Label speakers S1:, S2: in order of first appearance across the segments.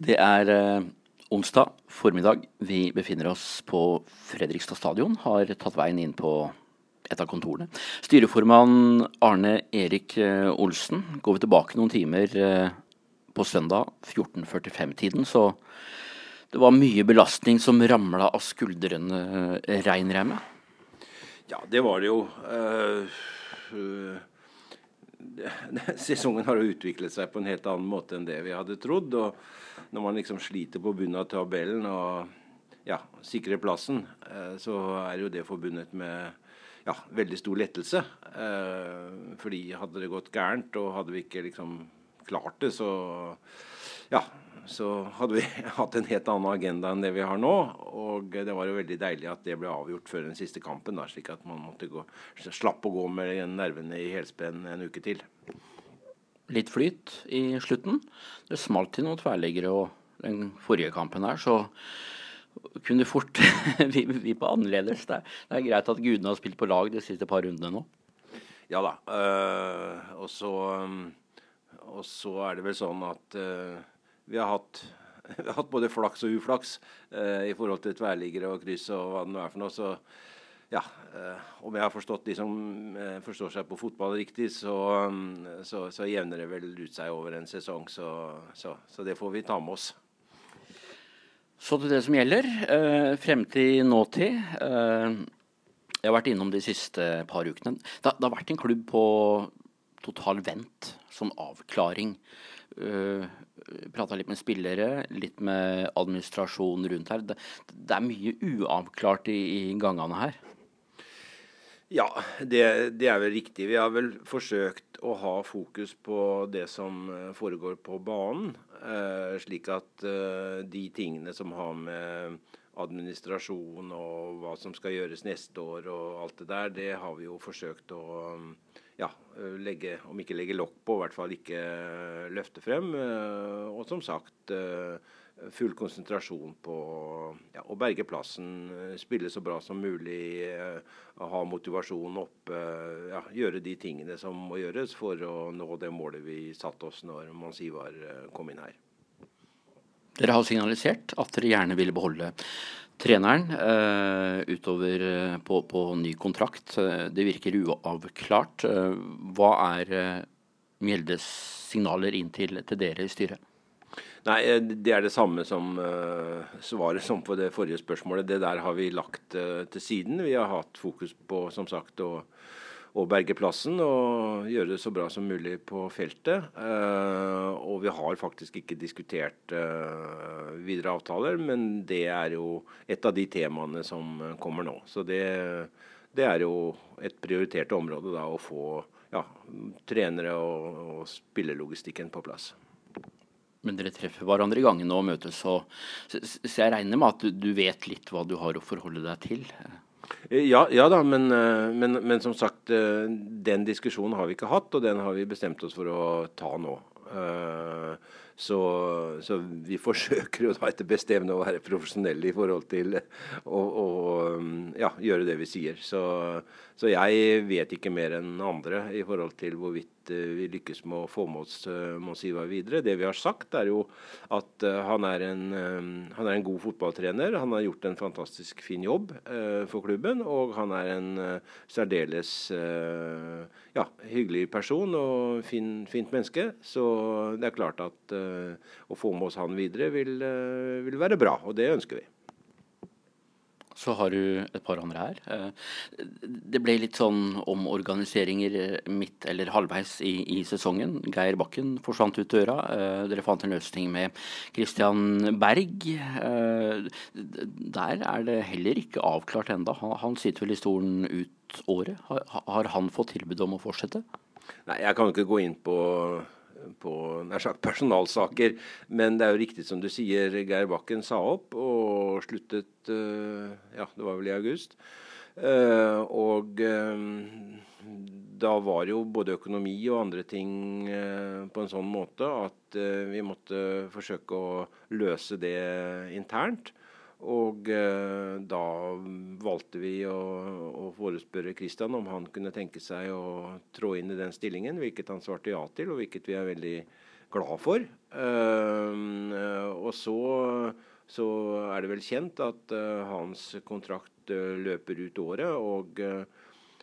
S1: Det er eh, onsdag formiddag. Vi befinner oss på Fredrikstad stadion. Har tatt veien inn på et av kontorene. Styreformann Arne Erik eh, Olsen. Går vi tilbake noen timer eh, på søndag 14.45-tiden, så det var mye belastning som ramla av skuldrene, regner jeg med?
S2: Ja, det var det jo. Uh, uh, sesongen har utviklet seg på en helt annen måte enn det vi hadde trodd. og Når man liksom sliter på bunnen av tabellen og ja, sikrer plassen, uh, så er jo det forbundet med ja, veldig stor lettelse. fordi hadde det gått gærent, og hadde vi ikke liksom klart det, så ja, så hadde vi hatt en helt annen agenda enn det vi har nå. Og det var jo veldig deilig at det ble avgjort før den siste kampen, da, slik at man måtte gå, slapp å gå med nervene i helspenn en uke til.
S1: Litt flyt i slutten. Det smalt til noen tverrliggere og den forrige kampen her, så kunne fort vi på annerledes. Det er, det er, greit at gudene har spilt på lag de siste par rundene nå.
S2: Ja da. Øh, og, så, og så er det vel sånn at øh, vi har hatt, vi har hatt både flaks og uflaks eh, i forhold til tverrliggere og kryss og hva det nå er for noe. Så ja, eh, om jeg har forstått de som eh, forstår seg på fotball riktig, så, så, så, jevner det vel ut seg over en sesong. Så, så, det får vi ta med oss.
S1: Så til det som gjelder. Eh, fremtid, nåtid. Eh, jeg har vært innom de siste par ukene. Det, det har vært en klubb på total vent, som avklaring. Uh, Prata litt med spillere, litt med administrasjon rundt her. Det, det er mye uavklart i, i gangene her.
S2: Ja, det, det, er vel riktig. Vi har vel forsøkt å ha fokus på det som eh, foregår på banen. Eh, slik at eh, de tingene som har med administrasjon og hva som skal gjøres neste år og alt det der, det har vi jo forsøkt å ja, legge, om ikke legge lokk på, i hvert fall ikke løfte frem. Eh, og som sagt eh, full konsentrasjon på ja, å berge plassen, eh, spille så bra som mulig, ha motivasjonen oppe. Ja, gjøre de tingene som må gjøres for å nå det målet vi satte oss når Mons Ivar kom inn her.
S1: Dere har signalisert at dere gjerne ville beholde treneren uh, utover uh, på, på, ny kontrakt. Uh, det virker uavklart. hva er Mjeldes signaler inn til, til, dere i styret?
S2: Nei, Det er det samme som svaret som på det forrige spørsmålet. Det der har vi lagt til siden. Vi har hatt fokus på som sagt, å å berge plassen og gjøre det så bra som mulig på feltet. Uh, og vi har faktisk ikke diskutert uh, videre avtaler, men det er jo et av de temaene som kommer nå. Så det, det er jo et prioritert område da, å få ja, trenere og, og spillelogistikken på plass.
S1: Men dere treffer hverandre i gangen og møtes, så, så, jeg regner med at du, du vet litt hva du har å forholde deg til?
S2: Ja, ja da, men, eh, men, men, som sagt, eh, den diskusjonen har vi ikke hatt, og den har vi bestemt oss for å ta nå. Så, så vi forsøker jo da etter beste evne å være profesjonelle i forhold til å, å ja, gjøre det vi sier. Så, så jeg vet ikke mer enn andre i forhold til hvorvidt Eh, vi lykkes med å få med oss eh, Monsiva videre. Det vi har sagt, er jo at eh, han er, en, han er en god fotballtrener. Han har gjort en fantastisk fin jobb for klubben, og han er en særdeles ja, hyggelig person og fin, fint menneske. Så det er klart at å få med oss han videre vil, vil være bra, og det ønsker vi.
S1: Så har du et par andre her. Eh, det ble litt sånn omorganiseringer eh, midt eller halvveis i, i sesongen. Geir Bakken forsvant ut døra. Eh, dere fant en løsning med Christian Berg. Der er det heller ikke avklart enda. Han sitter vel i stolen ut året. Har han fått tilbud om å fortsette?
S2: Nei, Jeg kan ikke gå inn på på nær sagt personalsaker. Men det er jo riktig som du sier, Geir Bakken sa opp og sluttet uh, Ja, det var vel i august. Uh, og uh, da var jo både økonomi og andre ting på en sånn måte at vi måtte forsøke å løse det internt. Og eh, da valgte vi å, å forespørre Kristian om han kunne tenke seg å trå inn i den stillingen, hvilket han svarte ja til, og hvilket vi er veldig glad for. Eh, og så, så, er det vel kjent at hans kontrakt løper ut året. og Eh,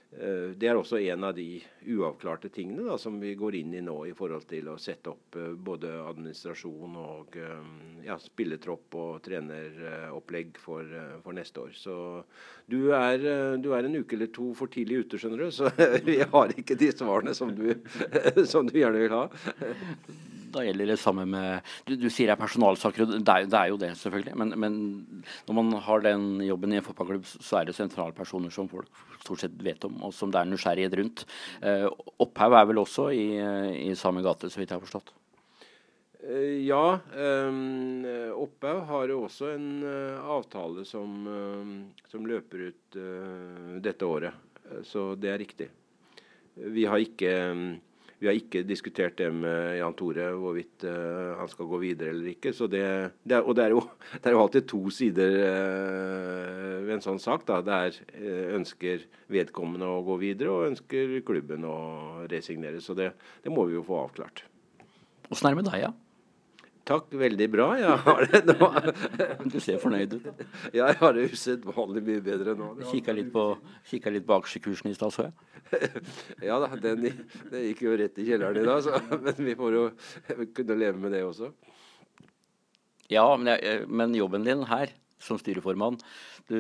S2: det er også en av de uavklarte tingene da, som vi går inn i nå i forhold til å sette opp eh, både administrasjon og eh, ja, spilletropp og treneropplegg for, for, neste år. Så du er, du er, en uke eller to for tidlig ute, skjønner du. Så vi har ikke de svarene som du, som du gjerne vil ha
S1: da gjelder det samme med Du, du sier det er personalsaker, og det er, det er jo det, selvfølgelig. Men, men, når man har den jobben i en fotballklubb, så er det sentralpersoner som folk stort sett vet om, og som det er nysgjerrighet rundt. Eh, Opphaug er vel også i, i samme gate, så vidt jeg har forstått?
S2: Eh, ja. Um, Opphaug har også en uh, avtale som, som, løper ut uh, dette året. Så det er riktig. Vi har ikke um, vi har ikke diskutert det med Jan Tore, hvorvidt uh, han skal gå videre eller ikke. Det, det og det er, jo, det er, jo, alltid to sider uh, ved en sånn sak. Da. Det er uh, ønsker vedkommende å gå videre, og ønsker klubben å resignere. Så det, det må vi jo få avklart.
S1: Åssen er det med deg, ja?
S2: Takk, veldig bra. Jeg har det nå.
S1: Du ser fornøyd ut.
S2: Ja, jeg har det usedvanlig mye bedre nå.
S1: Kikka litt på, litt på aksjekursen i stad, så jeg.
S2: Ja da, den, den, gikk jo rett i kjelleren i dag, så, men vi får jo kunne leve med det også.
S1: Ja, men, jeg, men jobben din her som styreformann du,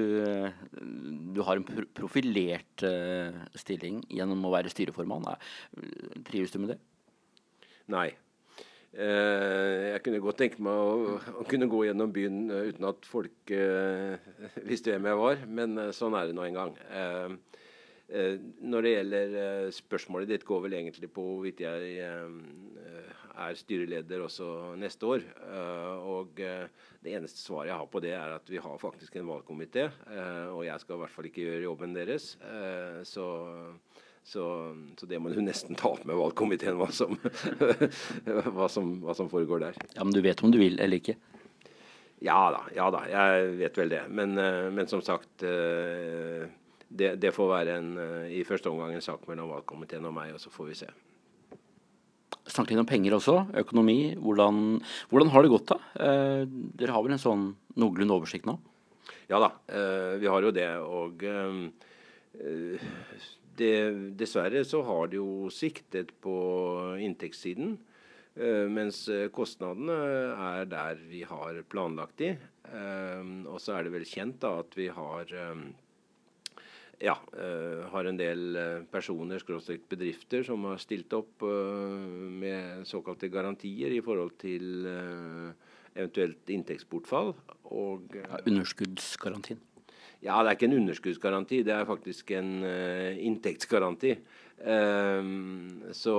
S1: du, har en profilert uh, stilling gjennom å være styreformann. Trives du med det?
S2: Nei. Eh, jeg kunne godt tenke meg å, å, kunne gå gjennom byen eh, uten at folk uh, visste hvem jeg var, men uh, sånn er det nå en gang. Uh, når det gjelder spørsmålet ditt, går vel egentlig på hvorvidt jeg er styreleder også neste år. og det eneste svaret jeg har på det, er at vi har faktisk en valgkomité, og jeg skal i hvert fall ikke gjøre jobben deres. så så, så, det må du nesten ta opp med valgkomiteen, hva som, hva, som, hva som, foregår der.
S1: Ja, Men du vet om du vil eller ikke?
S2: Ja da, ja da jeg vet vel det. Men, eh, men som sagt eh, det, det, får være en, eh, i første omgang en sak mellom valgkomiteen og meg, og så får vi se.
S1: Snakk litt om penger også. Økonomi. Hvordan, hvordan har det gått, da? Dere har vel en sånn noenlunde oversikt nå?
S2: Ja da, vi har jo det. Og det, dessverre så har det jo sviktet på inntektssiden. Uh, mens eh, kostnadene er der vi har planlagt de. Og så er det vel kjent da at vi har ja, har en del personer, bedrifter, som har stilt opp med såkalte garantier i forhold til eventuelt inntektsbortfall.
S1: Og, ja, underskuddsgarantien?
S2: Ja, det er ikke en underskuddsgaranti, det er faktisk en uh, inntektsgaranti. Um, så,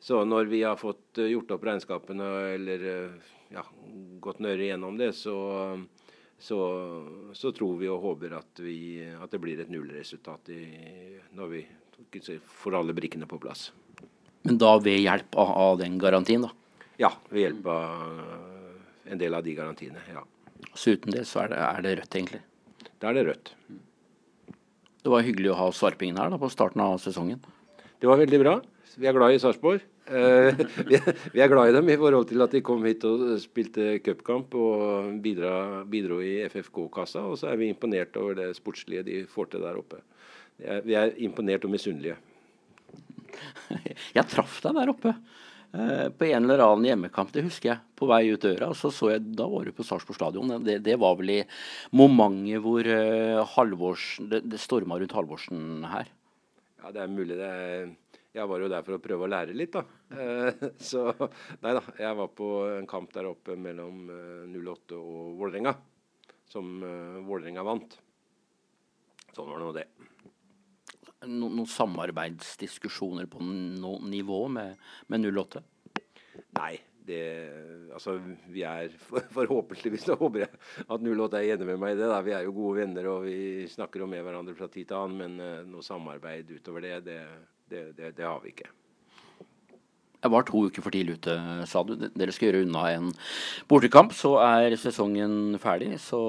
S2: så, når vi har fått uh, gjort opp regnskapene eller uh, ja, gått nøyere gjennom det, så, så, så, tror vi og håper at, vi, at det blir et nullresultat i, når vi får alle brikkene på plass.
S1: Men da ved hjelp av, av den garantien, da?
S2: Ja, ved hjelp av en del av de garantiene. ja.
S1: Så uten det så er det, er det rødt, egentlig?
S2: Da er det rødt.
S1: Det var hyggelig å ha Sarpingen her da, på starten av sesongen.
S2: Det var veldig bra. Vi er glad i Sarpsborg. Eh, vi, vi, er glad i dem i forhold til at de kom hit og spilte cupkamp og bidra, bidro i FFK-kassa. Og så er vi imponert over det sportslige de får til der oppe. Vi er imponert og misunnelige.
S1: Jeg traff deg der oppe. Eh, på en eller annen hjemmekamp, det husker jeg, på vei ut døra. så så jeg, Da var du på Sarpsborg stadion. Det, det, var vel i momentet hvor uh, Halvorsen, det, det storma rundt Halvorsen her.
S2: Ja, det er mulig. det jeg var jo der for å prøve å lære litt, da. Uh, så nei da. Jeg var på en kamp der oppe mellom uh, 08 og Vålerenga, som Vålerenga vant. Sånn var nå det
S1: no, noen samarbeidsdiskusjoner på noe nivå med, med 08?
S2: Nei. Det, altså, vi er for, Forhåpentligvis så håper jeg at 08 er enig med meg i det. Da. Vi er jo gode venner og vi snakker jo med hverandre fra tid til annen. Men uh, noe samarbeid utover det, det, det, det har vi ikke.
S1: Jeg var to uker for tidlig ute, sa du. Dere skal gjøre unna en bortekamp. Så er sesongen ferdig. Så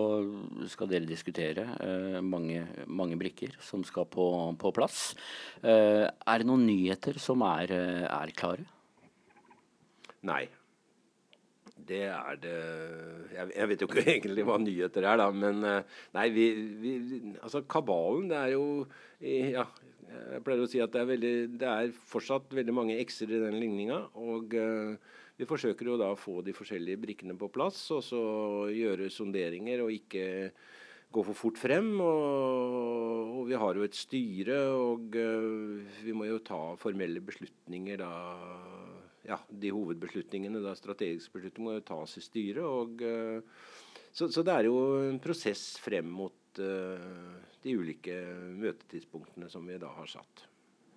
S1: skal dere diskutere uh, mange, mange, brikker som skal på, på plass. Uh, er det noen nyheter som er, uh, er klare?
S2: Nei. Det er det jeg, jeg, vet jo ikke egentlig hva nyheter er, da. Men nei, vi, vi Altså, kabalen, det er jo Ja, jeg pleier å si at det er, veldig, det er fortsatt veldig mange x-er i den ligninga. Og uh, vi forsøker jo da å få de forskjellige brikkene på plass, og så gjøre sonderinger og ikke gå for fort frem. Og, og vi har jo et styre, og uh, vi må jo ta formelle beslutninger da ja, de hovedbeslutningene, da strategiske beslutninger, må jo tas i styret. og uh, så, så, det er jo en prosess frem mot uh, de ulike møtetidspunktene som vi da har satt.